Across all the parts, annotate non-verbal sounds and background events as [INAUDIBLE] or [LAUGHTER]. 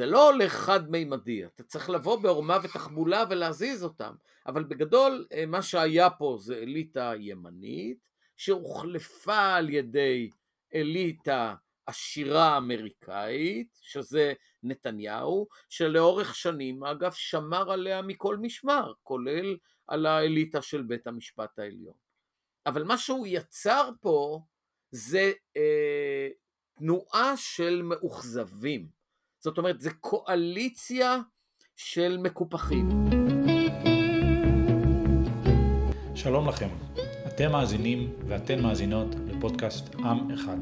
זה לא הולך חד-מימדי, אתה צריך לבוא בעורמה ותחבולה ולהזיז אותם, אבל בגדול אה, מה שהיה פה זה אליטה ימנית, שהוחלפה על ידי אליטה עשירה אמריקאית, שזה נתניהו, שלאורך שנים אגב שמר עליה מכל משמר, כולל על האליטה של בית המשפט העליון. אבל מה שהוא יצר פה זה אה, תנועה של מאוכזבים. זאת אומרת, זה קואליציה של מקופחים. שלום לכם, אתם מאזינים ואתן מאזינות לפודקאסט עם אחד.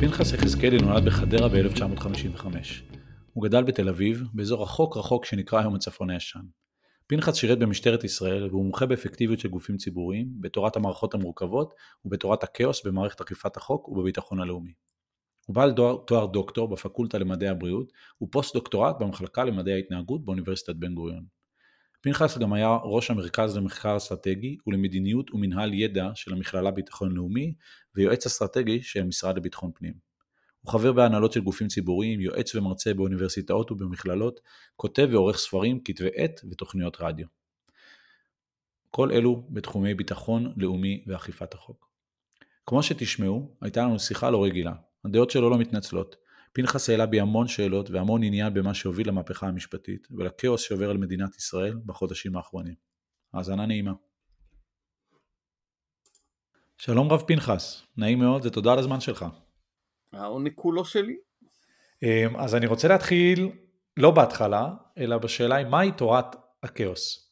פנחס יחזקאלי נולד בחדרה ב-1955. הוא גדל בתל אביב, באזור רחוק רחוק שנקרא היום הצפון הישן. פנחס שירת במשטרת ישראל והוא מומחה באפקטיביות של גופים ציבוריים, בתורת המערכות המורכבות ובתורת הכאוס במערכת אכיפת החוק ובביטחון הלאומי. הוא בעל תואר דוקטור בפקולטה למדעי הבריאות ופוסט דוקטורט במחלקה למדעי ההתנהגות באוניברסיטת בן גוריון. פנחס גם היה ראש המרכז למחקר אסטרטגי ולמדיניות ומנהל ידע של המכללה ביטחון לאומי ויועץ אסטרטגי של המשרד לביטחון פנים. הוא חבר בהנהלות של גופים ציבוריים, יועץ ומרצה באוניברסיטאות ובמכללות, כותב ועורך ספרים, כתבי עת ותוכניות רדיו. כל אלו בתחומי ביטחון לאומי ואכיפת החוק. כמו שתשמעו, הייתה לנו שיחה לא רגילה. הדעות שלו לא מתנצלות. פנחס העלה בי המון שאלות והמון עניין במה שהוביל למהפכה המשפטית ולכאוס שעובר על מדינת ישראל בחודשים האחרונים. האזנה נעימה. שלום רב פנחס, נעים מאוד ותודה על הזמן שלך. העונג כולו שלי. אמ, אז אני רוצה להתחיל לא בהתחלה, אלא בשאלה היא מהי תורת הכאוס?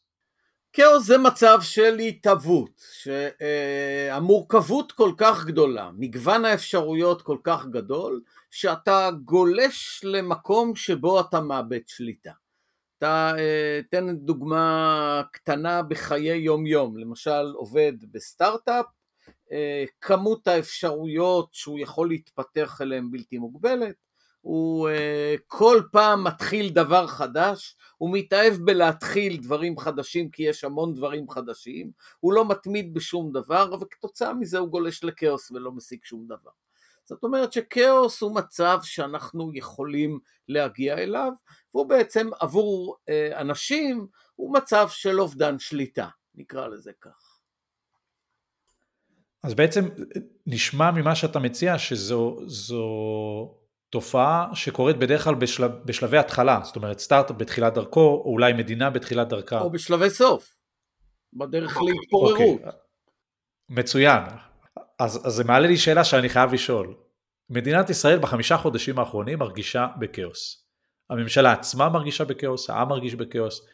כאוס זה מצב של התהוות, שהמורכבות כל כך גדולה, מגוון האפשרויות כל כך גדול, שאתה גולש למקום שבו אתה מאבד שליטה. אתה, אה, תן דוגמה קטנה בחיי יום יום, למשל עובד בסטארט-אפ, כמות האפשרויות שהוא יכול להתפתח אליהן בלתי מוגבלת, הוא אה, כל פעם מתחיל דבר חדש, הוא מתאהב בלהתחיל דברים חדשים כי יש המון דברים חדשים, הוא לא מתמיד בשום דבר וכתוצאה מזה הוא גולש לכאוס ולא משיג שום דבר. זאת אומרת שכאוס הוא מצב שאנחנו יכולים להגיע אליו, והוא בעצם עבור אה, אנשים הוא מצב של אובדן שליטה, נקרא לזה כך. אז בעצם נשמע ממה שאתה מציע שזו תופעה שקורית בדרך כלל בשלב, בשלבי התחלה, זאת אומרת סטארט-אפ בתחילת דרכו, או אולי מדינה בתחילת דרכה. או בשלבי סוף, בדרך אוקיי, להתפוררות. אוקיי. מצוין. אז, אז זה מעלה לי שאלה שאני חייב לשאול. מדינת ישראל בחמישה חודשים האחרונים מרגישה בכאוס. הממשלה עצמה מרגישה בכאוס, העם מרגיש בכאוס.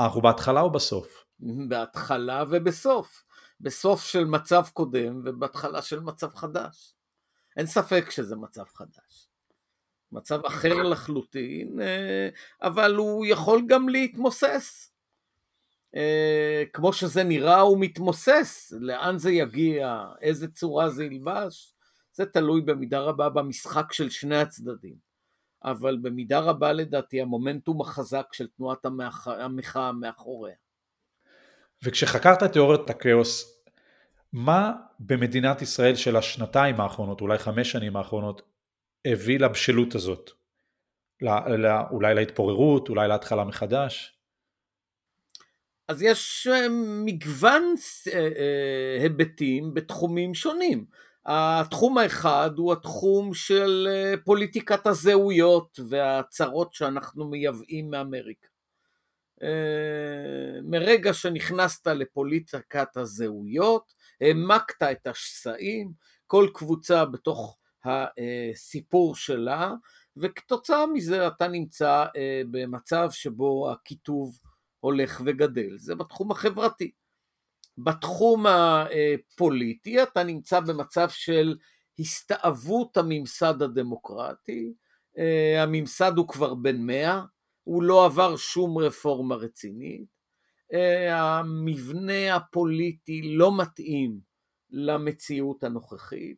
אנחנו בהתחלה או בסוף? בהתחלה ובסוף. בסוף של מצב קודם ובהתחלה של מצב חדש. אין ספק שזה מצב חדש. מצב אחר לחלוטין, אה, אבל הוא יכול גם להתמוסס. אה, כמו שזה נראה הוא מתמוסס, לאן זה יגיע, איזה צורה זה ילבש, זה תלוי במידה רבה במשחק של שני הצדדים. אבל במידה רבה לדעתי המומנטום החזק של תנועת המחאה מאחוריה. וכשחקרת את תיאוריית הכאוס, מה במדינת ישראל של השנתיים האחרונות, אולי חמש שנים האחרונות, הביא לבשלות הזאת? לא, לא, אולי להתפוררות, אולי להתחלה מחדש? אז יש אה, מגוון אה, אה, היבטים בתחומים שונים. התחום האחד הוא התחום של פוליטיקת הזהויות והצרות שאנחנו מייבאים מאמריקה. אה, מרגע שנכנסת לפוליטיקת הזהויות, העמקת את השסעים, כל קבוצה בתוך הסיפור שלה, וכתוצאה מזה אתה נמצא אה, במצב שבו הקיטוב הולך וגדל. זה בתחום החברתי. בתחום הפוליטי אתה נמצא במצב של הסתאבות הממסד הדמוקרטי, אה, הממסד הוא כבר בן מאה, הוא לא עבר שום רפורמה רצינית, אה, המבנה הפוליטי לא מתאים למציאות הנוכחית,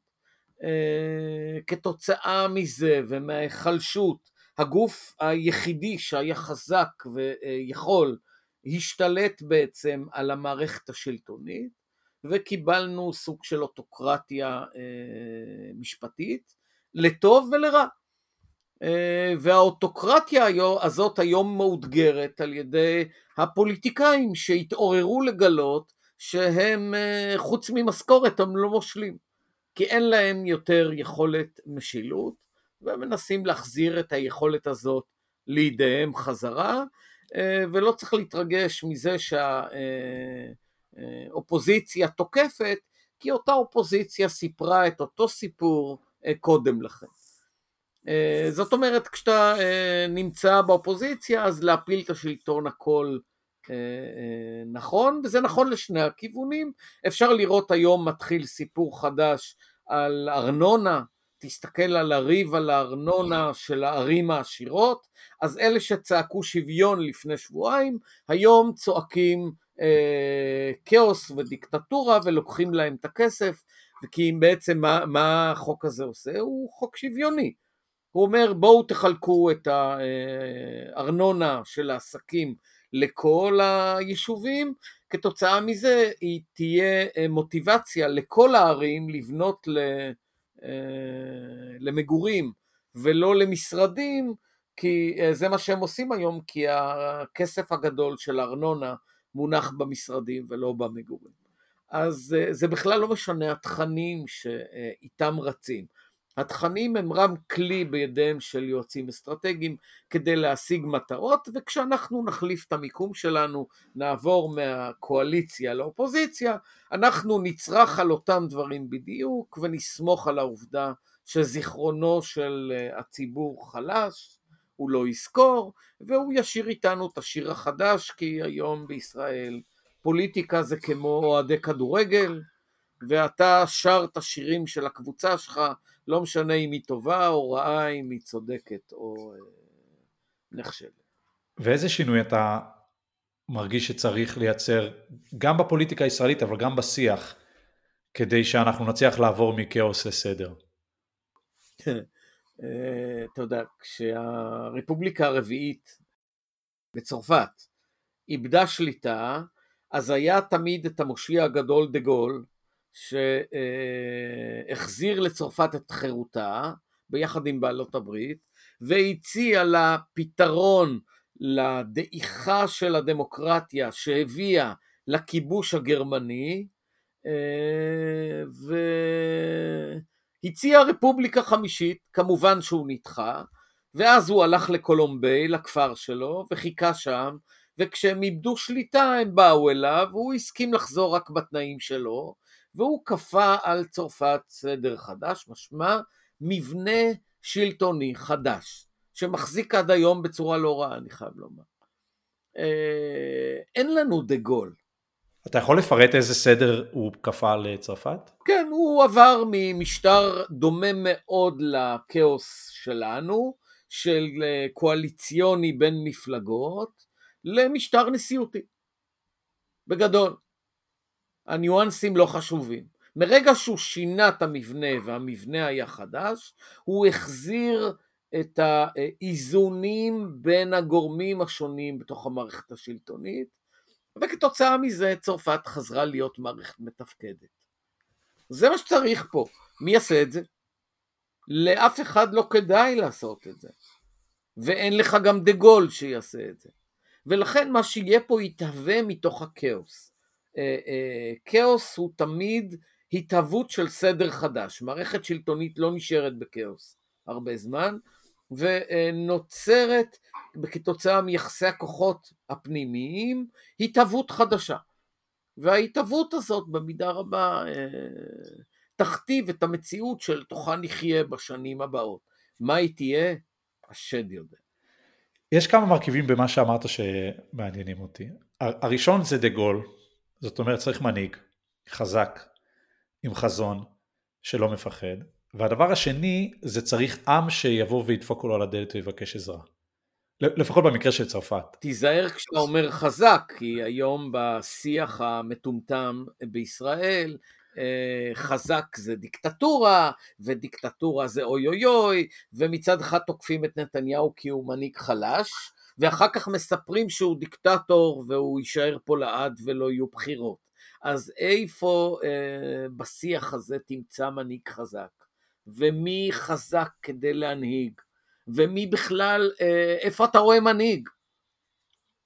אה, כתוצאה מזה ומההיחלשות, הגוף היחידי שהיה חזק ויכול השתלט בעצם על המערכת השלטונית, וקיבלנו סוג של אוטוקרטיה אה, משפטית, לטוב ולרע. אה, והאוטוקרטיה הזאת היום מאותגרת על ידי הפוליטיקאים שהתעוררו לגלות שהם אה, חוץ ממשכורת הם לא מושלים, כי אין להם יותר יכולת משילות, והם מנסים להחזיר את היכולת הזאת לידיהם חזרה, אה, ולא צריך להתרגש מזה שהאופוזיציה תוקפת, כי אותה אופוזיציה סיפרה את אותו סיפור קודם לכן. אה, זאת אומרת, כשאתה אה, נמצא באופוזיציה, אז להפיל את השלטון הכל אה, נכון, וזה נכון לשני הכיוונים. אפשר לראות היום מתחיל סיפור חדש על ארנונה, תסתכל על הריב על הארנונה של הערים העשירות, אז אלה שצעקו שוויון לפני שבועיים, היום צועקים אה, כאוס ודיקטטורה ולוקחים להם את הכסף, כי בעצם מה, מה החוק הזה עושה? הוא חוק שוויוני. הוא אומר בואו תחלקו את הארנונה של העסקים לכל היישובים, כתוצאה מזה היא תהיה אה, מוטיבציה לכל הערים לבנות אה, למגורים ולא למשרדים, כי אה, זה מה שהם עושים היום, כי הכסף הגדול של הארנונה מונח במשרדים ולא במגורים. אז זה בכלל לא משנה התכנים שאיתם רצים. התכנים הם רם כלי בידיהם של יועצים אסטרטגיים כדי להשיג מטרות, וכשאנחנו נחליף את המיקום שלנו, נעבור מהקואליציה לאופוזיציה, אנחנו נצרח על אותם דברים בדיוק, ונסמוך על העובדה שזיכרונו של אה, הציבור חלש, הוא לא יזכור, והוא ישיר איתנו את השיר החדש, כי היום בישראל פוליטיקה זה כמו אוהדי כדורגל, ואתה שר את השירים של הקבוצה שלך, לא משנה אם היא טובה או רעה, אם היא צודקת או אה, נכשלת. ואיזה שינוי אתה מרגיש שצריך לייצר גם בפוליטיקה הישראלית אבל גם בשיח כדי שאנחנו נצליח לעבור מכאוס לסדר? [LAUGHS] אה, אתה יודע, כשהרפובליקה הרביעית בצרפת איבדה שליטה, אז היה תמיד את המושיע הגדול דה גול, שהחזיר לצרפת את חירותה ביחד עם בעלות הברית והציע לה פתרון לדעיכה של הדמוקרטיה שהביאה לכיבוש הגרמני והציע רפובליקה חמישית, כמובן שהוא נדחה ואז הוא הלך לקולומביי, לכפר שלו, וחיכה שם, וכשהם איבדו שליטה הם באו אליו, והוא הסכים לחזור רק בתנאים שלו, והוא כפה על צרפת סדר חדש, משמע מבנה שלטוני חדש, שמחזיק עד היום בצורה לא רעה, אני חייב לומר. אה, אין לנו דה גול. אתה יכול לפרט איזה סדר הוא כפה לצרפת? כן, הוא עבר ממשטר דומה מאוד לכאוס שלנו, של אה, קואליציוני בין מפלגות, למשטר נשיאותי. בגדול. הניואנסים לא חשובים. מרגע שהוא שינה את המבנה והמבנה היה חדש, הוא החזיר את האיזונים בין הגורמים השונים בתוך המערכת השלטונית, וכתוצאה מזה צרפת חזרה להיות מערכת מתפקדת. זה מה שצריך פה. מי יעשה את זה? לאף אחד לא כדאי לעשות את זה. ואין לך גם דה גול שיעשה את זה. ולכן מה שיהיה פה יתהווה מתוך הכאוס. אה, אה, כאוס הוא תמיד התהוות של סדר חדש. מערכת שלטונית לא נשארת בכאוס הרבה זמן, ונוצרת כתוצאה מיחסי הכוחות הפנימיים התהוות חדשה. וההתהוות הזאת במידה רבה אה, תכתיב את המציאות של תוכה נחיה בשנים הבאות. מה היא תהיה? השד יודע. יש כמה מרכיבים במה שאמרת שמעניינים אותי. הראשון זה דה גול, זאת אומרת צריך מנהיג חזק, עם חזון, שלא מפחד, והדבר השני זה צריך עם שיבוא וידפוק לו על הדלת ויבקש עזרה. לפחות במקרה של צרפת. תיזהר כשאתה אומר חזק, כי היום בשיח המטומטם בישראל, חזק זה דיקטטורה, ודיקטטורה זה אוי אוי אוי, ומצד אחד תוקפים את נתניהו כי הוא מנהיג חלש, ואחר כך מספרים שהוא דיקטטור והוא יישאר פה לעד ולא יהיו בחירות. אז איפה בשיח הזה תמצא מנהיג חזק? ומי חזק כדי להנהיג? ומי בכלל, איפה אתה רואה מנהיג?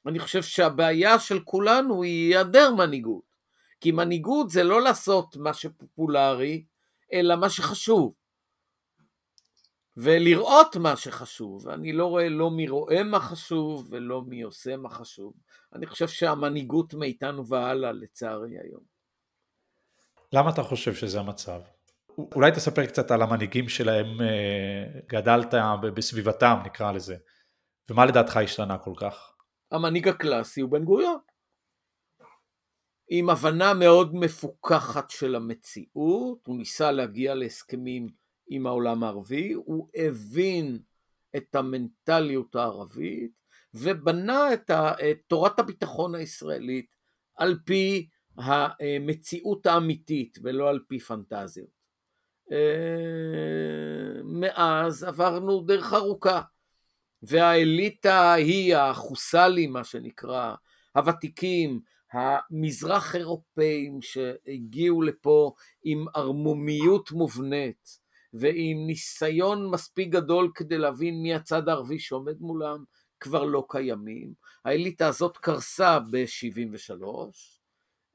אני חושב שהבעיה של כולנו היא היעדר מנהיגות. כי מנהיגות זה לא לעשות מה שפופולרי, אלא מה שחשוב. ולראות מה שחשוב. אני לא רואה לא מי רואה מה חשוב ולא מי עושה מה חשוב. אני חושב שהמנהיגות מאיתנו והלאה, לצערי היום. למה אתה חושב שזה המצב? אולי תספר קצת על המנהיגים שלהם אה, גדלת בסביבתם, נקרא לזה. ומה לדעתך השתנה כל כך? המנהיג הקלאסי הוא בן גוריון. עם הבנה מאוד מפוכחת של המציאות, הוא ניסה להגיע להסכמים עם העולם הערבי, הוא הבין את המנטליות הערבית ובנה את, תורת הביטחון הישראלית על פי המציאות האמיתית ולא על פי פנטזיות. אה, מאז עברנו דרך ארוכה והאליטה היא החוסלים מה שנקרא, הוותיקים, המזרח אירופאים שהגיעו לפה עם ערמומיות מובנית ועם ניסיון מספיק גדול כדי להבין מי הצד הערבי שעומד מולם, כבר לא קיימים. האליטה הזאת קרסה ב-73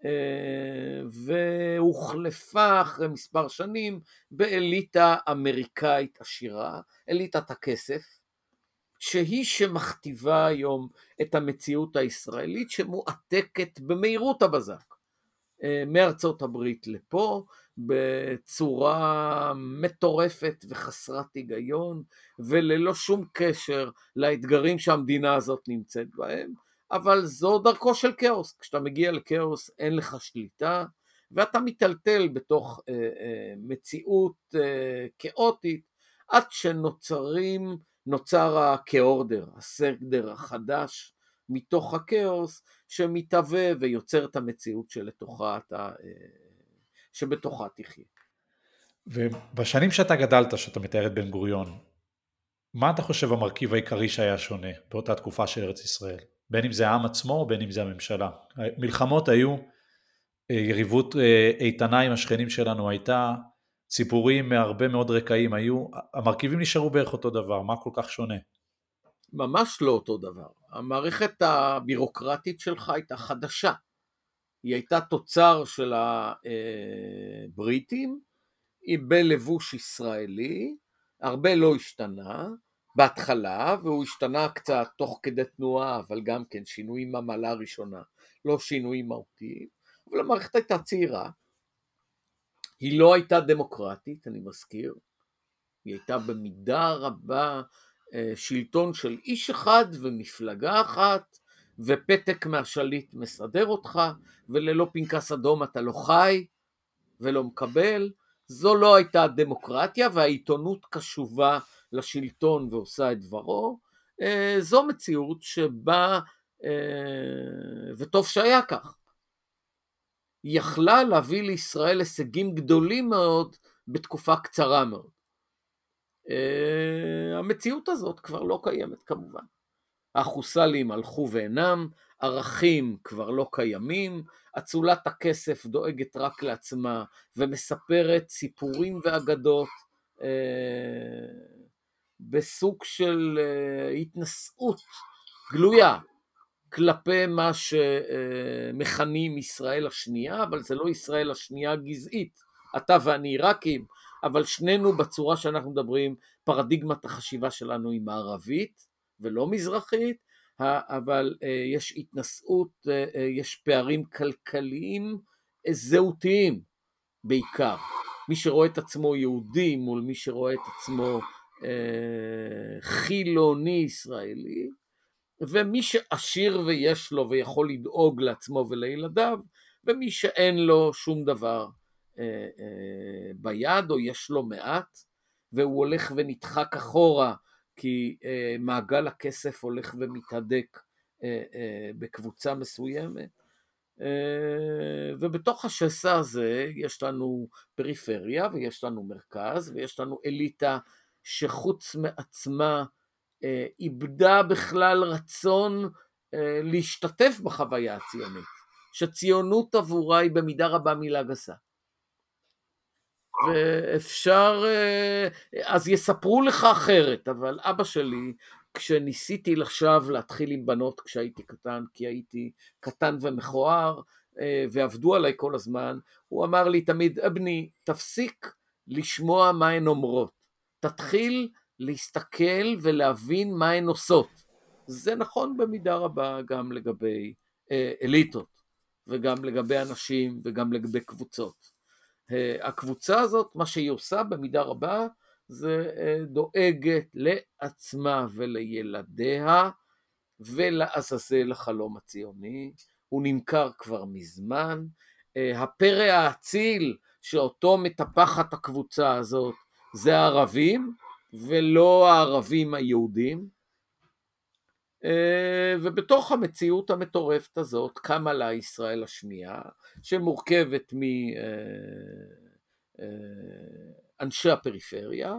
אה, והוחלפה אחרי מספר שנים באליטה אמריקאית עשירה, אליטת הכסף, שהיא שמכתיבה היום את המציאות הישראלית שמועתקת במהירות הבזק אה, מארצות הברית לפה בצורה מטורפת וחסרת היגיון וללא שום קשר לאתגרים שהמדינה הזאת נמצאת בהם אבל זו דרכו של כאוס, כשאתה מגיע לכאוס אין לך שליטה ואתה מיטלטל בתוך אה, אה, מציאות אה, כאוטית עד שנוצרים נוצר הכאורדר, הסדר החדש מתוך הכאוס שמתהווה ויוצר את המציאות שלתוכה אתה, אה, שבתוכה תחיה. ובשנים שאתה גדלת, שאתה מתאר את בן גוריון, מה אתה חושב המרכיב העיקרי שהיה שונה באותה תקופה של ארץ ישראל? בין אם זה העם עצמו בין אם זה הממשלה. מלחמות היו, אה, יריבות אה, איתנה עם השכנים שלנו הייתה, סיפורים מהרבה מאוד רקעים היו, המרכיבים נשארו בערך אותו דבר, מה כל כך שונה? ממש לא אותו דבר. המערכת הבירוקרטית שלך הייתה חדשה. היא הייתה תוצר של הבריטים, היא בלבוש ישראלי, הרבה לא השתנה בהתחלה, והוא השתנה קצת תוך כדי תנועה, אבל גם כן שינויים מהמעלה הראשונה, לא שינויים מהותיים, אבל המערכת הייתה צעירה, היא לא הייתה דמוקרטית, אני מזכיר, היא הייתה במידה רבה אה, שלטון של איש אחד ומפלגה אחת, ופתק מהשליט מסדר אותך, וללא פנקס אדום אתה לא חי ולא מקבל. זו לא הייתה דמוקרטיה, והעיתונות קשובה לשלטון ועושה את דברו. אה, זו מציאות שבה, אה, וטוב שהיה כך, יכלה להביא לישראל הישגים גדולים מאוד בתקופה קצרה מאוד. אה, המציאות הזאת כבר לא קיימת כמובן. החוסלים הלכו ואינם, ערכים כבר לא קיימים, אצולת הכסף דואגת רק לעצמה ומספרת סיפורים ואגדות אה, בסוג של אה, התנשאות גלויה כלפי מה שמכנים ישראל השנייה, אבל זה לא ישראל השנייה גזעית, אתה ואני עיראקים, אבל שנינו בצורה שאנחנו מדברים, פרדיגמת החשיבה שלנו היא מערבית ולא מזרחית, אבל אה, יש התנשאות, אה, אה, יש פערים כלכליים זהותיים בעיקר. מי שרואה את עצמו יהודי מול מי שרואה את עצמו חילוני ישראלי, ומי שעשיר ויש לו ויכול לדאוג לעצמו ולילדיו, ומי שאין לו שום דבר אה, אה, ביד או יש לו מעט, והוא הולך ונדחק אחורה כי אה, מעגל הכסף הולך ומתהדק בקבוצה מסוימת. ובתוך השסע הזה יש לנו פריפריה ויש לנו מרכז ויש לנו אליטה שחוץ מעצמה איבדה בכלל רצון להשתתף בחוויה הציונית, שציונות עבורה היא במידה רבה מילה גסה. ואפשר, אה, אז יספרו לך אחרת, אבל אבא שלי, כשניסיתי עכשיו להתחיל עם בנות כשהייתי קטן, כי הייתי קטן ומכוער, אה, ועבדו עליי כל הזמן, הוא אמר לי תמיד, אבני, תפסיק לשמוע מה הן אומרות, תתחיל להסתכל ולהבין מה הן עושות. זה נכון במידה רבה גם לגבי אה, אליטות, וגם לגבי אנשים, וגם לגבי קבוצות. אה, הקבוצה הזאת, מה שהיא עושה במידה רבה, זה אה, דואגת לעצמה ולילדיה ולעזאזל החלום הציוני. הוא נמכר כבר מזמן. אה, הפרא האציל שאותו מטפחת הקבוצה הזאת זה הערבים ולא הערבים היהודים. ובתוך המציאות המטורפת הזאת קמה לה ישראל השנייה, שמורכבת מאנשי הפריפריה,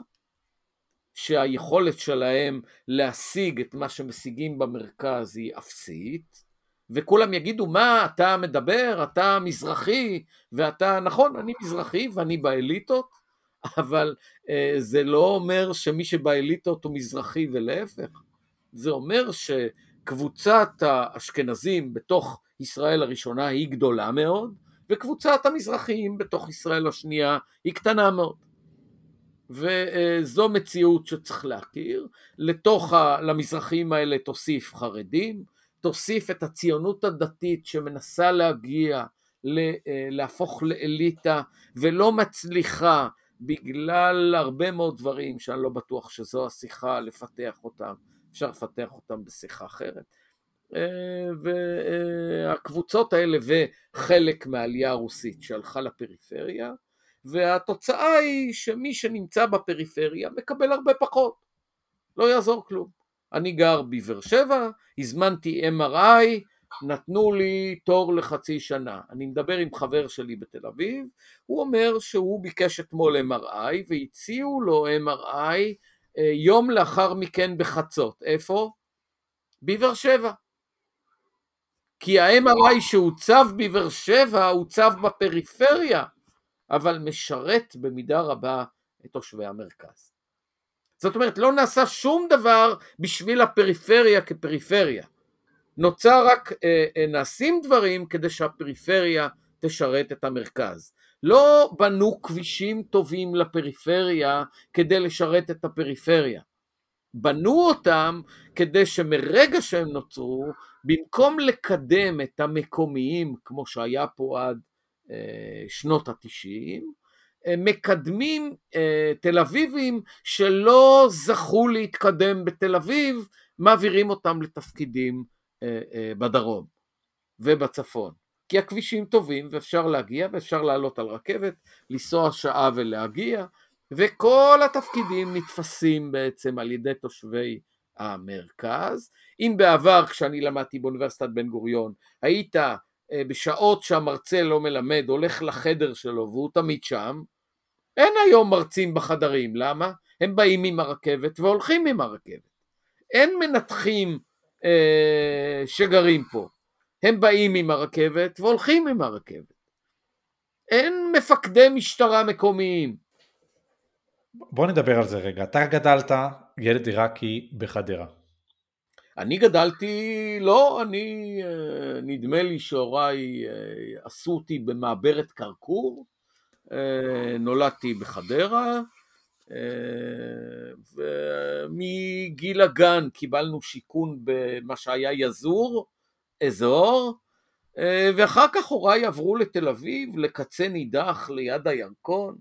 שהיכולת שלהם להשיג את מה שמשיגים במרכז היא אפסית, וכולם יגידו, מה, אתה מדבר, אתה מזרחי, ואתה, נכון, אני מזרחי ואני באליטות, אבל אה, זה לא אומר שמי שבאליטות הוא מזרחי ולהפך. זה אומר שקבוצת האשכנזים בתוך ישראל הראשונה היא גדולה מאוד, וקבוצת המזרחיים בתוך ישראל השנייה היא קטנה מאוד. וזו מציאות שצריך להכיר. לתוך, ה, למזרחיים האלה תוסיף חרדים, תוסיף את הציונות הדתית שמנסה להגיע, אה, להפוך לאליטה ולא מצליחה בגלל הרבה מאוד דברים שאני לא בטוח שזו השיחה לפתח אותם, אפשר לפתח אותם בשיחה אחרת. אה, והקבוצות האלה וחלק מהעלייה הרוסית שהלכה לפריפריה, והתוצאה היא שמי שנמצא בפריפריה מקבל הרבה פחות, לא יעזור כלום. אני גר בבאר שבע, הזמנתי MRI, נתנו לי תור לחצי שנה. אני מדבר עם חבר שלי בתל אביב, הוא אומר שהוא ביקש אתמול MRI והציעו לו MRI אה, יום לאחר מכן בחצות. איפה? בבאר שבע. כי ה-MRI שהוצב בבאר שבע הוצב בפריפריה, אבל משרת במידה רבה את תושבי המרכז. זאת אומרת, לא נעשה שום דבר בשביל הפריפריה כפריפריה. נוצר רק, אה, אה, נעשים דברים כדי שהפריפריה תשרת את המרכז. לא בנו כבישים טובים לפריפריה כדי לשרת את הפריפריה. בנו אותם כדי שמרגע שהם נוצרו, במקום לקדם את המקומיים, כמו שהיה פה עד אה, שנות התשעים, מקדמים אה, תל אביבים שלא זכו להתקדם בתל אביב, מעבירים אותם לתפקידים אה, אה, בדרום ובצפון. כי הכבישים טובים ואפשר להגיע ואפשר לעלות על רכבת, לנסוע שעה ולהגיע, וכל התפקידים נתפסים בעצם על ידי תושבי המרכז. אם בעבר כשאני למדתי באוניברסיטת בן גוריון היית בשעות שהמרצה לא מלמד הולך לחדר שלו והוא תמיד שם, אין היום מרצים בחדרים, למה? הם באים עם הרכבת והולכים עם הרכבת. אין מנתחים אה, שגרים פה, הם באים עם הרכבת והולכים עם הרכבת. אין מפקדי משטרה מקומיים. בוא נדבר על זה רגע. אתה גדלת ילד עיראקי בחדרה. אני גדלתי, לא, אני, אה, נדמה לי שהוריי אה, עשו אותי במעברת קרקור, אה, נולדתי בחדרה, ומגיל הגן קיבלנו שיכון במה שהיה יזור, אזור, ואחר כך הוריי עברו לתל אביב, לקצה נידח ליד הירקון,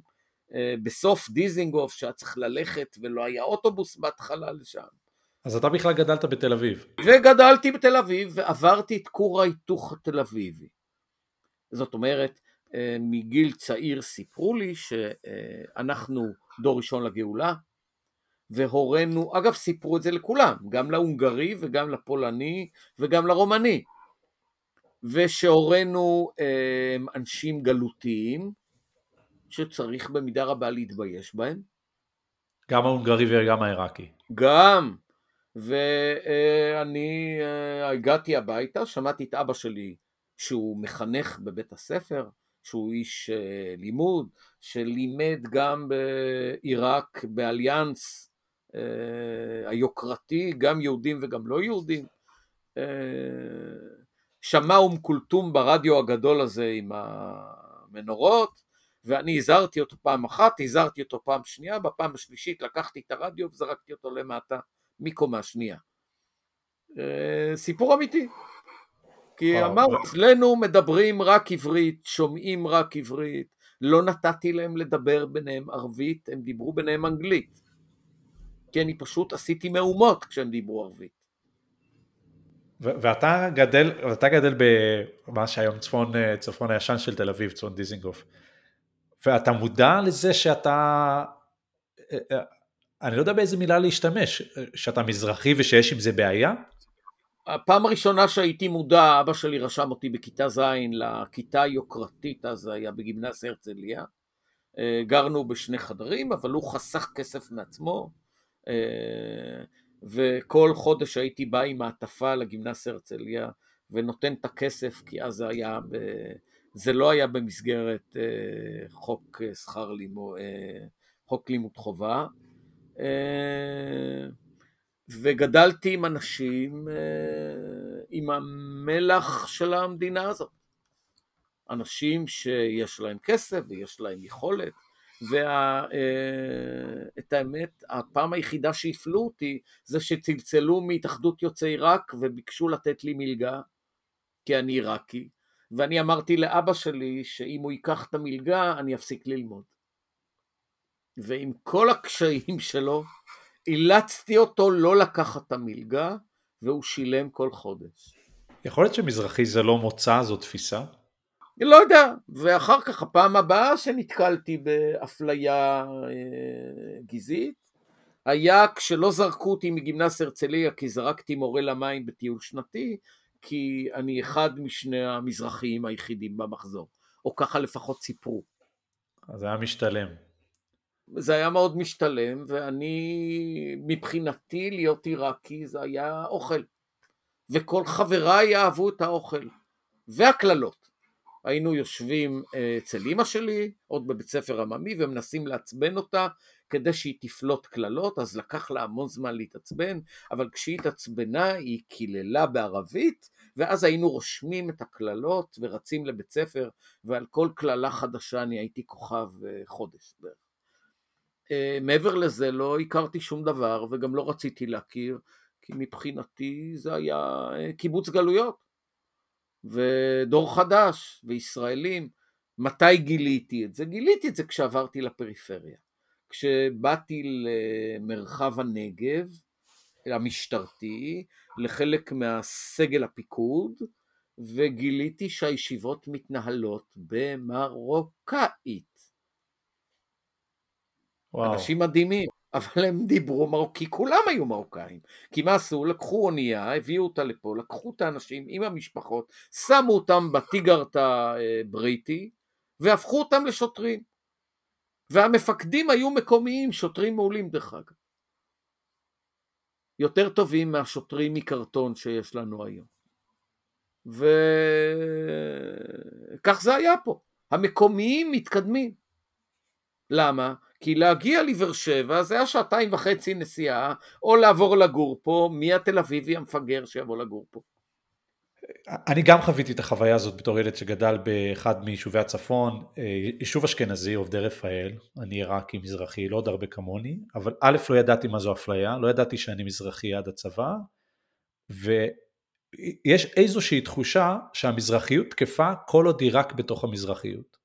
בסוף דיזינגוף שהיה צריך ללכת ולא היה אוטובוס בהתחלה לשם. אז אתה בכלל גדלת בתל אביב. וגדלתי בתל אביב ועברתי את כור ההיתוך התל אביבי. זאת אומרת, אה, מגיל צעיר סיפרו לי שאנחנו דור ראשון לגאולה, והורינו, אגב סיפרו את זה לכולם, גם להונגרי וגם לפולני וגם לרומני, ושהורינו הם אנשים גלותיים, שצריך במידה רבה להתבייש בהם. גם ההונגרי וגם העיראקי. גם, ואני אה, הגעתי הביתה, שמעתי את אבא שלי שהוא מחנך בבית הספר, שהוא איש אה, לימוד, שלימד גם בעיראק באליאנס אה, היוקרתי, גם יהודים וגם לא יהודים. אה, שמע אום כולתום ברדיו הגדול הזה עם המנורות, ואני הזהרתי אותו פעם אחת, הזהרתי אותו פעם שנייה, בפעם השלישית לקחתי את הרדיו וזרקתי אותו למטה מקומה שנייה. סיפור אמיתי. כי אמר, אצלנו מדברים רק עברית, שומעים רק עברית, לא נתתי להם לדבר ביניהם ערבית, הם דיברו ביניהם אנגלית. כי אני פשוט עשיתי מהומות כשהם דיברו ערבית. ואתה גדל, ואתה גדל במה שהיום צפון, צפון הישן של תל אביב, צפון דיזינגוף, ואתה מודע לזה שאתה, אני לא יודע באיזה מילה להשתמש, שאתה מזרחי ושיש עם זה בעיה? הפעם הראשונה שהייתי מודע, אבא שלי רשם אותי בכיתה ז' לכיתה היוקרתית, אז היה בגימנס הרצליה. אה, גרנו בשני חדרים, אבל הוא חסך כסף מעצמו, אה, וכל חודש הייתי בא עם מעטפה לגימנס הרצליה ונותן את הכסף, כי אז זה היה, ב... זה לא היה במסגרת אה, חוק שכר לימוד, חוק לימוד חובה. וגדלתי עם אנשים אה, עם המלח של המדינה הזאת. אנשים שיש להם כסף ויש להם יכולת, ואת אה, האמת, הפעם היחידה שהפלו אותי זה שצלצלו מהתאחדות יוצאי עיראק וביקשו לתת לי מלגה, כי אני עיראקי, ואני אמרתי לאבא שלי שאם הוא ייקח את המלגה אני אפסיק ללמוד. ועם כל הקשיים שלו, אילצתי אותו לא לקחת את המלגה, והוא שילם כל חודש. יכול להיות שמזרחי זה לא מוצא, זו תפיסה? לא יודע, ואחר כך הפעם הבאה שנתקלתי באפליה אה, גזעית, היה כשלא זרקו אותי מגימנס הרצליה כי זרקתי מורה למים בטיול שנתי, כי אני אחד משני המזרחיים היחידים במחזור, או ככה לפחות סיפרו. אז היה משתלם. זה היה מאוד משתלם, ואני, מבחינתי להיות עיראקי זה היה אוכל. וכל חבריי אהבו את האוכל. והקללות. היינו יושבים אה, אצל אימא שלי, עוד בבית ספר עממי, ומנסים לעצבן אותה כדי שהיא תפלוט קללות, אז לקח לה המון זמן להתעצבן, אבל כשהיא התעצבנה היא קיללה בערבית, ואז היינו רושמים את הקללות ורצים לבית ספר, ועל כל קללה חדשה אני הייתי כוכב אה, חודש בערך. אה, מעבר לזה לא הכרתי שום דבר וגם לא רציתי להכיר, כי מבחינתי זה היה אה, קיבוץ גלויות ודור חדש וישראלים. מתי גיליתי את זה? גיליתי את זה כשעברתי לפריפריה. כשבאתי למרחב הנגב המשטרתי, לחלק מהסגל הפיקוד, וגיליתי שהישיבות מתנהלות במרוקאית. וואו. אנשים מדהימים, אבל הם דיברו מרוקאי, כולם היו מרוקאים. כי מה עשו? לקחו אונייה, הביאו אותה לפה, לקחו את האנשים עם המשפחות, שמו אותם בטיגרט הבריטי, והפכו אותם לשוטרים. והמפקדים היו מקומיים, שוטרים מעולים דרך אגב. יותר טובים מהשוטרים מקרטון שיש לנו היום. וכך זה היה פה. המקומיים מתקדמים. למה? כי להגיע לבאר שבע זה היה שעתיים וחצי נסיעה, או לעבור לגור פה, מי התל אביבי המפגר שיבוא לגור פה. אני גם חוויתי את החוויה הזאת בתור ילד שגדל באחד מיישובי הצפון, אה, יישוב אשכנזי, עובדי רפאל, אני עיראקי מזרחי, לא עוד הרבה כמוני, אבל א' לא ידעתי מה זו אפליה, לא ידעתי שאני מזרחי עד הצבא, ויש איזושהי תחושה שהמזרחיות תקפה כל עוד היא רק בתוך המזרחיות.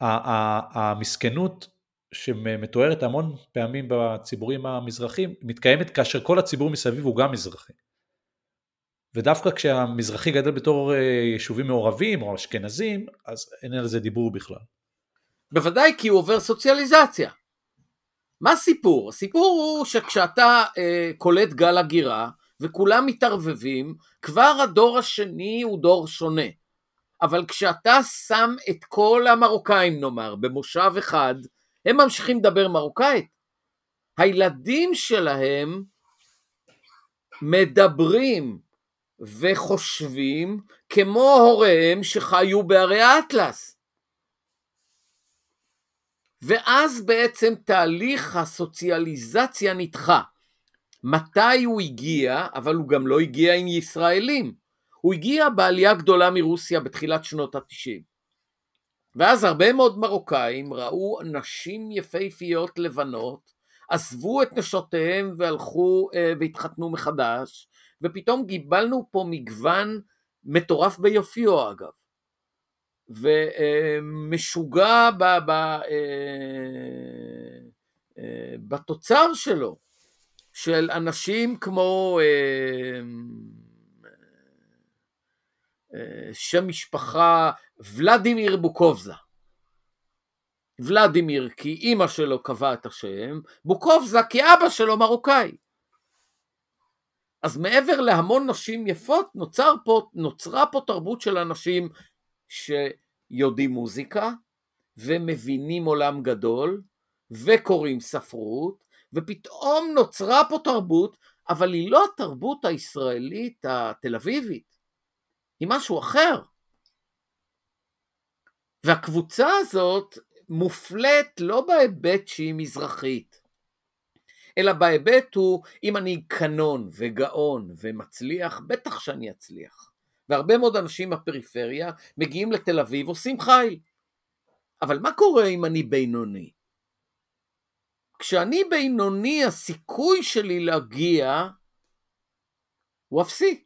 המסכנות שמתוארת המון פעמים בציבורים המזרחים, מתקיימת כאשר כל הציבור מסביב הוא גם מזרחי. ודווקא כשהמזרחי גדל בתור אה, יישובים מעורבים או אשכנזים, אז אין על זה דיבור בכלל. בוודאי כי הוא עובר סוציאליזציה. מה הסיפור? הסיפור הוא שכשאתה אה, קולט גל הגירה וכולם מתערבבים, כבר הדור השני הוא דור שונה. אבל כשאתה שם את כל המרוקאים נאמר במושב אחד, הם ממשיכים לדבר מרוקאית. הילדים שלהם מדברים וחושבים כמו הוריהם שחיו בערי האטלס. ואז בעצם תהליך הסוציאליזציה נדחה. מתי הוא הגיע, אבל הוא גם לא הגיע עם ישראלים. הוא הגיע בעלייה גדולה מרוסיה בתחילת שנות התשעים. ואז הרבה מאוד מרוקאים ראו נשים יפהפיות לבנות, עזבו את נשותיהם והלכו אה, והתחתנו מחדש, ופתאום גיבלנו פה מגוון מטורף ביופיו אגב, ומשוגע ב, ב, אה, אה, בתוצר שלו, של אנשים כמו אה, שם משפחה ולדימיר בוקובזה. ולדימיר כי אימא שלו קבעה את השם, בוקובזה כי אבא שלו מרוקאי. אז מעבר להמון נשים יפות, נוצר פה, נוצרה פה תרבות של אנשים שיודעים מוזיקה, ומבינים עולם גדול, וקוראים ספרות, ופתאום נוצרה פה תרבות, אבל היא לא התרבות הישראלית התל אביבית, היא משהו אחר. והקבוצה הזאת מופלית לא בהיבט שהיא מזרחית, אלא בהיבט הוא, אם אני קנון וגאון ומצליח, בטח שאני אצליח. והרבה מאוד אנשים בפריפריה מגיעים לתל אביב, עושים חיל. אבל מה קורה אם אני בינוני? כשאני בינוני, הסיכוי שלי להגיע הוא אפסי.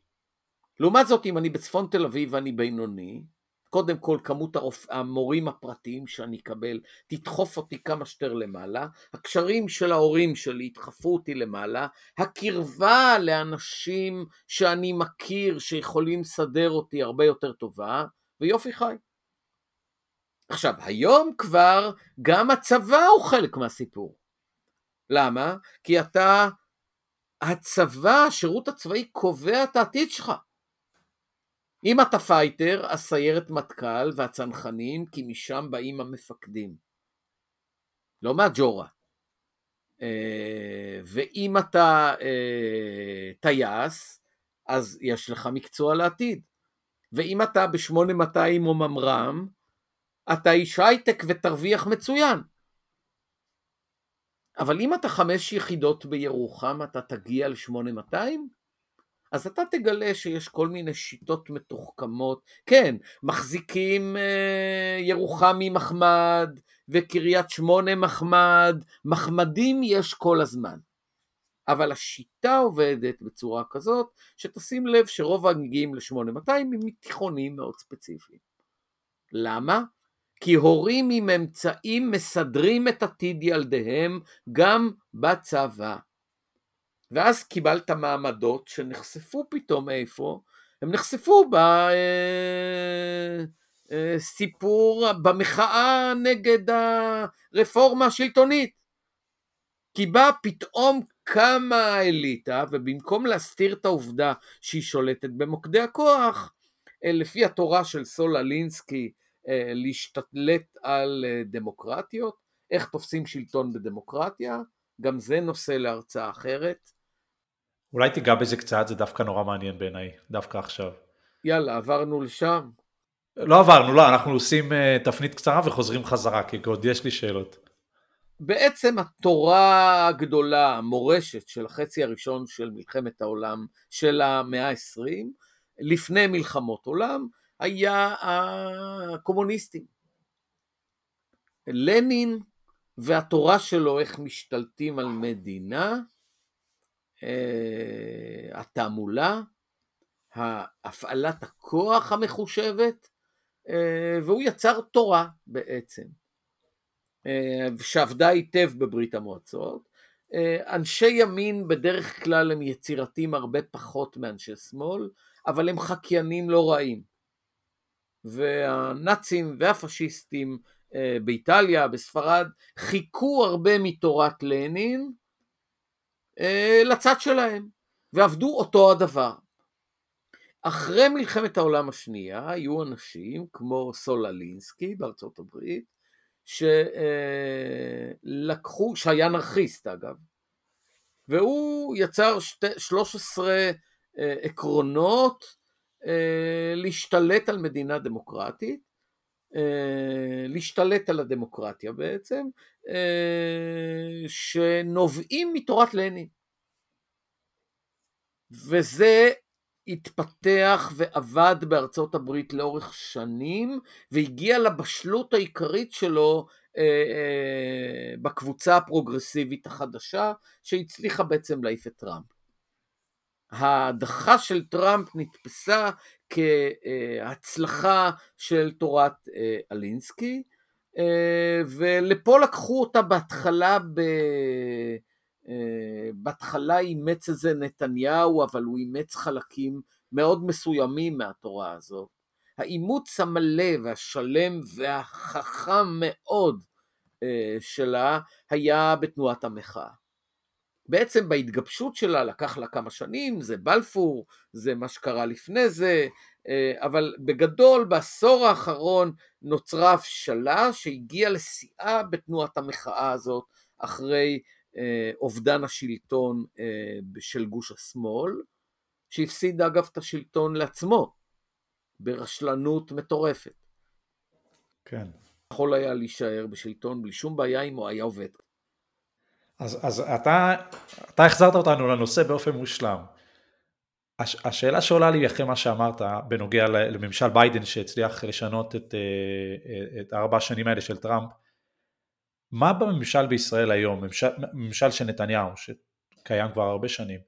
לעומת זאת, אם אני בצפון תל אביב ואני בינוני, קודם כל כמות הרופ... המורים הפרטיים שאני אקבל תדחוף אותי כמה שיותר למעלה, הקשרים של ההורים שלי ידחפו אותי למעלה, הקרבה לאנשים שאני מכיר שיכולים לסדר אותי הרבה יותר טובה, ויופי חי. עכשיו, היום כבר גם הצבא הוא חלק מהסיפור. למה? כי אתה, הצבא, השירות הצבאי קובע את העתיד שלך. אם אתה fighter, הסיירת מטכ"ל והצנחנים, כי משם באים המפקדים. לא מהג'ורה. אה, ואם אתה אה, טייס, אז יש לך מקצוע לעתיד. ואם אתה ב-8200 או ממר"ם, אתה איש הייטק ותרוויח מצוין. אבל אם אתה חמש יחידות בירוחם, אתה תגיע ל-8200? אז אתה תגלה שיש כל מיני שיטות מתוחכמות. כן, מחזיקים אה, ירוחמי מחמד וקריית שמונה מחמד, מחמדים יש כל הזמן. אבל השיטה עובדת בצורה כזאת, שתשים לב שרוב המגיעים ל-8200 הם מתיכונים מאוד ספציפיים. למה? כי הורים עם אמצעים מסדרים את עתיד ילדיהם גם בצבא. ואז קיבלת מעמדות שנחשפו פתאום איפה? הם נחשפו בסיפור, אה, אה, במחאה נגד הרפורמה השלטונית. כי באה פתאום קמה האליטה, ובמקום להסתיר את העובדה שהיא שולטת במוקדי הכוח, אה, לפי התורה של סול אלינסקי, להשתלט על דמוקרטיות, איך תופסים שלטון בדמוקרטיה, גם זה נושא להרצאה אחרת. אולי תיגע בזה קצת, זה דווקא נורא מעניין בעיניי, דווקא עכשיו. יאללה, עברנו לשם. לא עברנו, לא, אנחנו עושים uh, תפנית קצרה וחוזרים חזרה, כי עוד יש לי שאלות. בעצם התורה הגדולה, המורשת של החצי הראשון של מלחמת העולם של המאה ה-20, לפני מלחמות עולם, היה הקומוניסטים. לנין והתורה שלו איך משתלטים על מדינה, התעמולה, הפעלת הכוח המחושבת, אה, והוא יצר תורה בעצם, אה, שעבדה היטב בברית המועצות. אנשי ימין בדרך כלל הם יצירתיים הרבה פחות מאנשי שמאל, אבל הם חקיינים לא רעים. והנאצים והפשיסטים באיטליה, בספרד, חיכו הרבה מתורת לנין, אה, לצד שלהם, ועבדו אותו הדבר. אחרי מלחמת העולם השנייה היו אנשים כמו סוללינסקי בארצות הברית, שלקחו, שהיה אנרכיסט אגב, והוא יצר שתי, 13 אה, עקרונות אה, להשתלט על מדינה דמוקרטית, אה, להשתלט על הדמוקרטיה בעצם, אה, שנובעים מתורת לנין. וזה התפתח ועבד בארצות הברית לאורך שנים, והגיע לבשלות העיקרית שלו בקבוצה הפרוגרסיבית החדשה, שהצליחה בעצם להעיף את טראמפ. ההדחה של טראמפ נתפסה כהצלחה של תורת אה, אלינסקי, אה, ולפה לקחו אותה בהתחלה ב... אה, בהתחלה אימץ את זה נתניהו, אבל הוא אימץ חלקים מאוד מסוימים מהתורה הזאת. האימוץ המלא והשלם והחכם מאוד שלה היה בתנועת המחאה. בעצם בהתגבשות שלה לקח לה כמה שנים, זה בלפור, זה מה שקרה לפני זה, אה, אבל בגדול בעשור האחרון נוצרה הבשלה שהגיעה לשיאה בתנועת המחאה הזאת אחרי אה, אובדן השלטון אה, של גוש השמאל, שהפסיד אגב את השלטון לעצמו ברשלנות מטורפת. כן. יכול היה להישאר בשלטון בלי שום בעיה אם הוא היה עובד. אז, אז אתה, אתה החזרת אותנו לנושא באופן מושלם. הש, השאלה שעולה לי אחרי מה שאמרת בנוגע לממשל ביידן שהצליח לשנות את, אה, את ארבע השנים האלה של טראמפ, מה בממשל בישראל היום, ממשל, ממשל של נתניהו שקיים כבר הרבה שנים,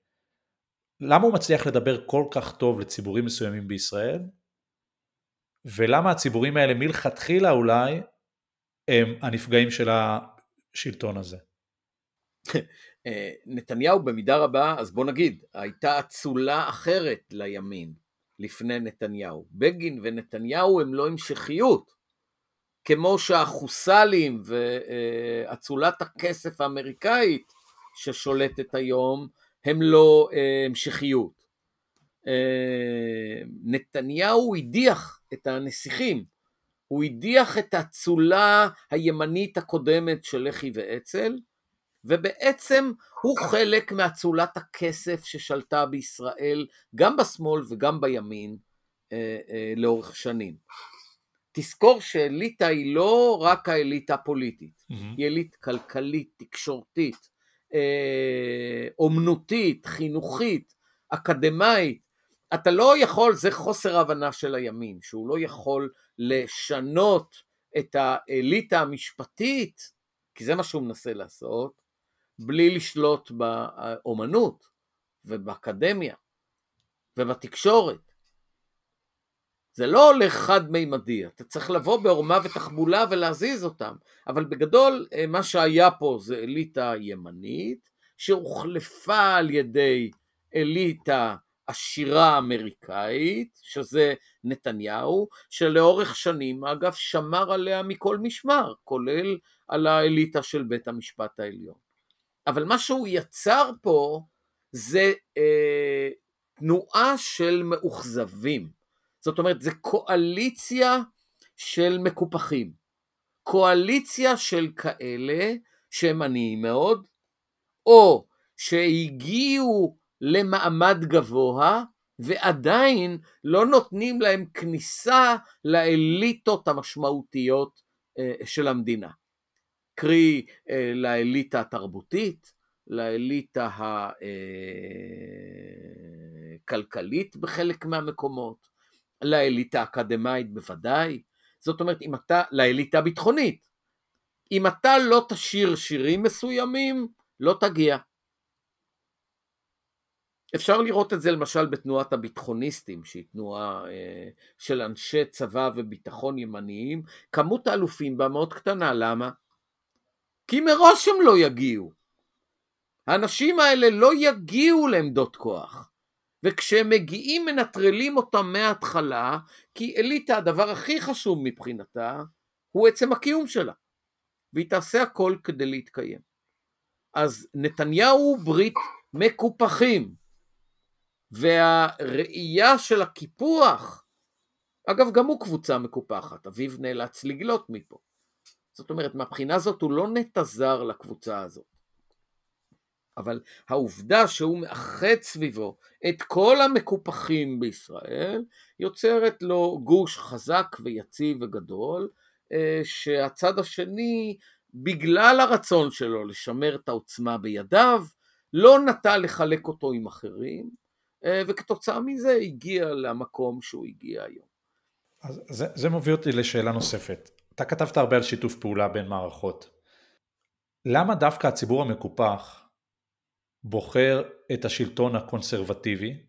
למה הוא מצליח לדבר כל כך טוב לציבורים מסוימים בישראל, ולמה הציבורים האלה מלכתחילה אולי הם הנפגעים של השלטון הזה? [LAUGHS] אה, נתניהו במידה רבה, אז בוא נגיד, הייתה אצולה אחרת לימין לפני נתניהו. בגין ונתניהו הם לא המשכיות, כמו שהחוסלים ואצולת הכסף האמריקאית ששולטת היום הם לא אה, המשכיות. אה, נתניהו הדיח את הנסיכים, הוא הדיח את האצולה הימנית הקודמת של לח"י ואצ"ל, ובעצם הוא חלק מאצולת הכסף ששלטה בישראל, גם בשמאל וגם בימין, אה, אה, לאורך שנים. תזכור שאליטה היא לא רק האליטה הפוליטית, mm-hmm. היא אליטה כלכלית, תקשורתית, אה, אומנותית, חינוכית, אקדמאית. אתה לא יכול, זה חוסר הבנה של הימין, שהוא לא יכול לשנות את האליטה המשפטית, כי זה מה שהוא מנסה לעשות, בלי לשלוט באומנות ובאקדמיה ובתקשורת. זה לא הולך חד-מימדי, אתה צריך לבוא בעורמה ותחבולה ולהזיז אותם, אבל בגדול אה, מה שהיה פה זה אליטה ימנית שהוחלפה על ידי אליטה עשירה אמריקאית, שזה נתניהו, שלאורך שנים אגב שמר עליה מכל משמר, כולל על האליטה של בית המשפט העליון. אבל מה שהוא יצר פה זה אה, תנועה של מאוכזבים. זאת אומרת, זה קואליציה של מקופחים. קואליציה של כאלה שהם עניים מאוד, או שהגיעו למעמד גבוה, ועדיין לא נותנים להם כניסה לאליטות המשמעותיות אה, של המדינה. קרי אה, לאליטה התרבותית, לאליטה הכלכלית בחלק מהמקומות, לאליטה האקדמאית בוודאי, זאת אומרת, אם אתה, לאליטה הביטחונית, אם אתה לא תשיר שירים מסוימים, לא תגיע. אפשר לראות את זה למשל בתנועת הביטחוניסטים, שהיא תנועה אה, של אנשי צבא וביטחון ימניים, כמות האלופים בה מאוד קטנה, למה? כי מראש הם לא יגיעו. האנשים האלה לא יגיעו לעמדות כוח. וכשהם מגיעים מנטרלים אותם מההתחלה, כי אליטה הדבר הכי חשוב מבחינתה הוא עצם הקיום שלה. והיא תעשה הכל כדי להתקיים. אז נתניהו ברית מקופחים, והראייה של הקיפוח, אגב גם הוא קבוצה מקופחת, אביו נאלץ לגלות מפה. זאת אומרת, מהבחינה הזאת הוא לא נטע זר לקבוצה הזאת. אבל העובדה שהוא מאחד סביבו את כל המקופחים בישראל, יוצרת לו גוש חזק ויציב וגדול, אה, שהצד השני, בגלל הרצון שלו לשמר את העוצמה בידיו, לא נטה לחלק אותו עם אחרים, אה, וכתוצאה מזה הגיע למקום שהוא הגיע היום. אז זה, זה מוביל אותי לשאלה נוספת. אתה כתבת הרבה על שיתוף פעולה בין מערכות. למה דווקא הציבור המקופח בוחר את השלטון הקונסרבטיבי,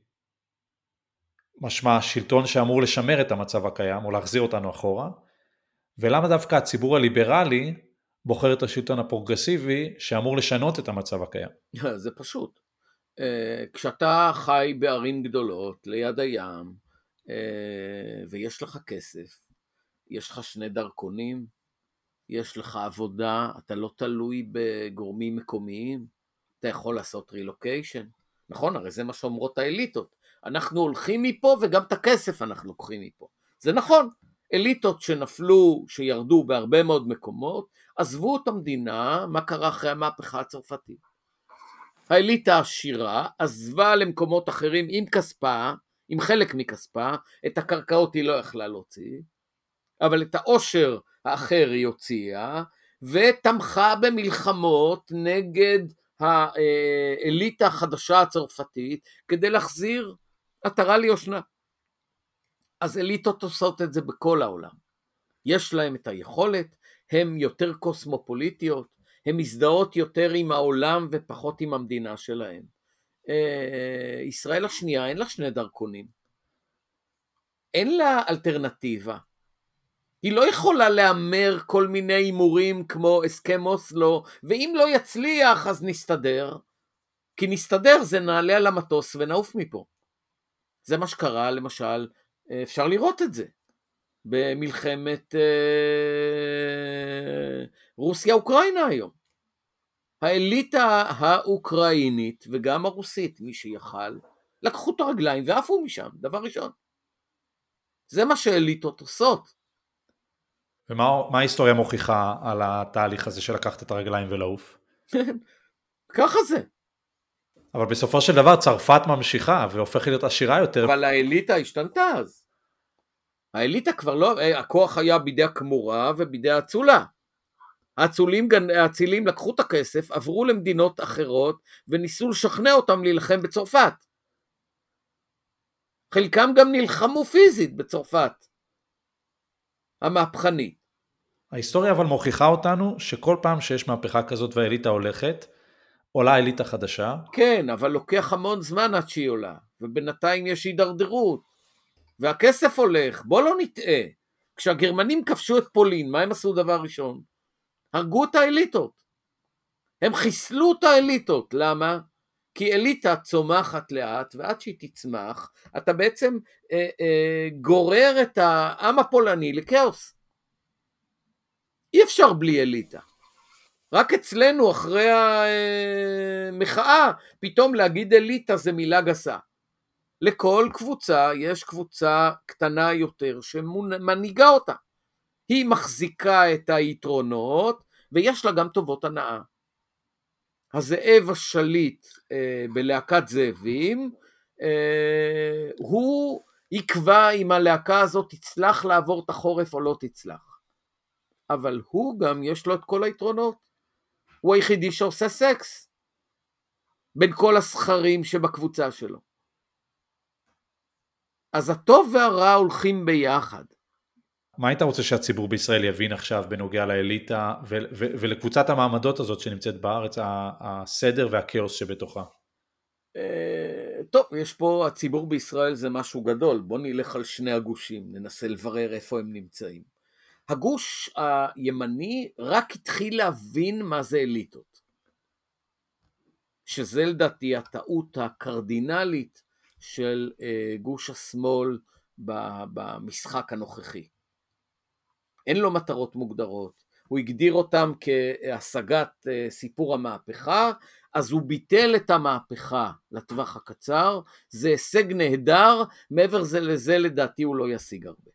משמע שלטון שאמור לשמר את המצב הקיים או להחזיר אותנו אחורה, ולמה דווקא הציבור הליברלי בוחר את השלטון הפרוגרסיבי שאמור לשנות את המצב הקיים? [LAUGHS] זה פשוט. אה, כשאתה חי בערים גדולות ליד הים אה, ויש לך כסף, יש לך שני דרכונים, יש לך עבודה, אתה לא תלוי בגורמים מקומיים, אתה יכול לעשות רילוקיישן, נכון? הרי זה מה שאומרות האליטות. אנחנו הולכים מפה וגם את הכסף אנחנו לוקחים מפה. זה נכון, אליטות שנפלו, שירדו בהרבה מאוד מקומות, עזבו את המדינה, מה קרה אחרי המהפכה הצרפתית? האליטה העשירה עזבה למקומות אחרים עם כספה, עם חלק מכספה, את הקרקעות היא לא יכלה להוציא, אבל את העושר האחר היא הוציאה, ותמכה במלחמות נגד האליטה החדשה הצרפתית כדי להחזיר עטרה ליושנה. אז אליטות עושות את זה בכל העולם. יש להם את היכולת, הן יותר קוסמופוליטיות, הן מזדהות יותר עם העולם ופחות עם המדינה שלהן. אה, ישראל השנייה אין לה שני דרכונים. אין לה אלטרנטיבה. היא לא יכולה להמר כל מיני הימורים כמו הסכם אוסלו, ואם לא יצליח אז נסתדר, כי נסתדר זה נעלה על המטוס ונעוף מפה. זה מה שקרה למשל, אפשר לראות את זה, במלחמת אה, רוסיה-אוקראינה היום. האליטה האוקראינית וגם הרוסית, מי שיכל, לקחו את הרגליים ועפו משם, דבר ראשון. זה מה שאליטות עושות. ומה ההיסטוריה מוכיחה על התהליך הזה של לקחת את הרגליים ולעוף? [LAUGHS] ככה זה. אבל בסופו של דבר צרפת ממשיכה והופכת להיות עשירה יותר. אבל האליטה השתנתה אז. האליטה כבר לא, אה, הכוח היה בידי הכמורה ובידי האצולה. האצילים, האצילים לקחו את הכסף, עברו למדינות אחרות וניסו לשכנע אותם להילחם בצרפת. חלקם גם נלחמו פיזית בצרפת. המהפכנית. ההיסטוריה אבל מוכיחה אותנו שכל פעם שיש מהפכה כזאת והאליטה הולכת, עולה אליטה חדשה. כן, אבל לוקח המון זמן עד שהיא עולה, ובינתיים יש הידרדרות, והכסף הולך, בוא לא נטעה. כשהגרמנים כבשו את פולין, מה הם עשו דבר ראשון? הרגו את האליטות. הם חיסלו את האליטות, למה? כי אליטה צומחת לאט, ועד שהיא תצמח, אתה בעצם אה, אה, גורר את העם הפולני לכאוס. אי אפשר בלי אליטה. רק אצלנו, אחרי המחאה, פתאום להגיד אליטה זה מילה גסה. לכל קבוצה יש קבוצה קטנה יותר שמנהיגה אותה. היא מחזיקה את היתרונות, ויש לה גם טובות הנאה. הזאב השליט אה, בלהקת זאבים, אה, הוא יקבע אם הלהקה הזאת תצלח לעבור את החורף או לא תצלח. אבל הוא גם יש לו את כל היתרונות. הוא היחידי שעושה סקס בין כל הסכרים שבקבוצה שלו. אז הטוב והרע הולכים ביחד. מה היית רוצה שהציבור בישראל יבין עכשיו בנוגע לאליטה ו- ו- ולקבוצת המעמדות הזאת שנמצאת בארץ, הסדר והכאוס שבתוכה? אה, טוב, יש פה, הציבור בישראל זה משהו גדול, בוא נלך על שני הגושים, ננסה לברר איפה הם נמצאים. הגוש הימני רק התחיל להבין מה זה אליטות. שזה לדעתי הטעות הקרדינלית של אה, גוש השמאל במשחק הנוכחי. אין לו מטרות מוגדרות, הוא הגדיר אותם כהשגת אה, סיפור המהפכה, אז הוא ביטל את המהפכה לטווח הקצר, זה הישג נהדר, מעבר לזה לדעתי הוא לא ישיג הרבה.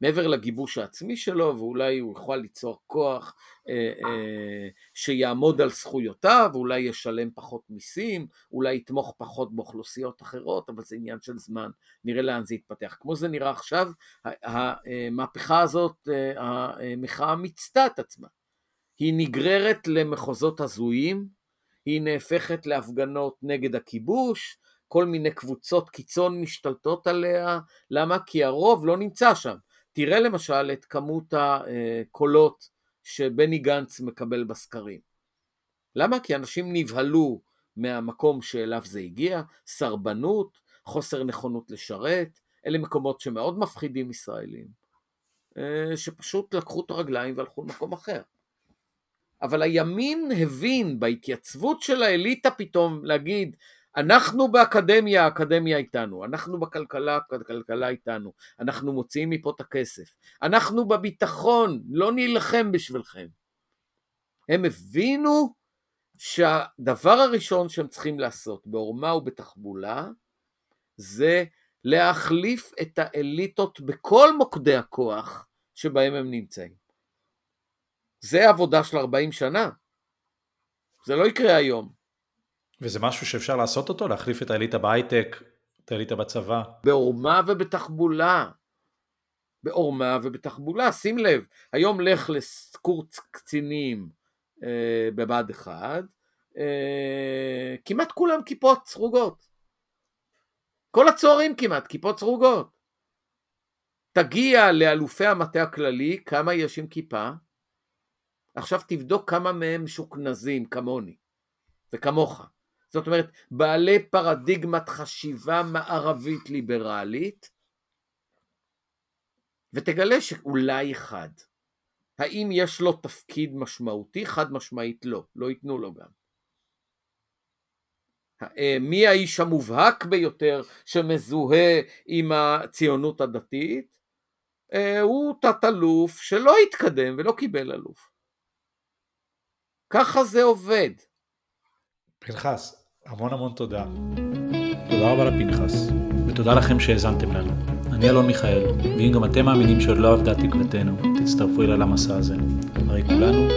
מעבר לגיבוש העצמי שלו, ואולי הוא יכול ליצור כוח אה, אה, שיעמוד על זכויותיו, אולי ישלם פחות מיסים, אולי יתמוך פחות באוכלוסיות אחרות, אבל זה עניין של זמן, נראה לאן זה יתפתח. כמו זה נראה עכשיו, המהפכה הזאת, אה, המחאה מיצתה את עצמה. היא נגררת למחוזות הזויים, היא נהפכת להפגנות נגד הכיבוש, כל מיני קבוצות קיצון משתלטות עליה, למה? כי הרוב לא נמצא שם. תראה למשל את כמות הקולות שבני גנץ מקבל בסקרים. למה? כי אנשים נבהלו מהמקום שאליו זה הגיע, סרבנות, חוסר נכונות לשרת, אלה מקומות שמאוד מפחידים ישראלים, שפשוט לקחו את הרגליים והלכו למקום אחר. אבל הימין הבין בהתייצבות של האליטה פתאום להגיד אנחנו באקדמיה, האקדמיה איתנו, אנחנו בכלכלה, הכלכלה איתנו, אנחנו מוציאים מפה את הכסף, אנחנו בביטחון, לא נילחם בשבילכם. הם הבינו שהדבר הראשון שהם צריכים לעשות בעורמה ובתחבולה זה להחליף את האליטות בכל מוקדי הכוח שבהם הם נמצאים. זה עבודה של 40 שנה. זה לא יקרה היום. וזה משהו שאפשר לעשות אותו? להחליף את האליטה בהייטק, את האליטה בצבא? בעורמה ובתחבולה. בעורמה ובתחבולה, שים לב, היום לך לקורס קצינים אה, בבה"ד 1, אה, כמעט כולם כיפות סרוגות. כל הצוערים כמעט כיפות סרוגות. תגיע לאלופי המטה הכללי, כמה יש עם כיפה? עכשיו תבדוק כמה מהם משוכנזים כמוני וכמוך. זאת אומרת, בעלי פרדיגמת חשיבה מערבית ליברלית, ותגלה שאולי אחד. האם יש לו תפקיד משמעותי? חד משמעית לא, לא ייתנו לו גם. אה, מי האיש המובהק ביותר שמזוהה עם הציונות הדתית? אה, הוא תת-אלוף שלא התקדם ולא קיבל אלוף. ככה זה עובד. פנחס, המון המון תודה. תודה רבה לפנחס, ותודה לכם שהאזנתם לנו. אני אלון מיכאל, ואם גם אתם מאמינים שעוד לא עבדה תקוותנו, תצטרפו אליי למסע הזה. הרי כולנו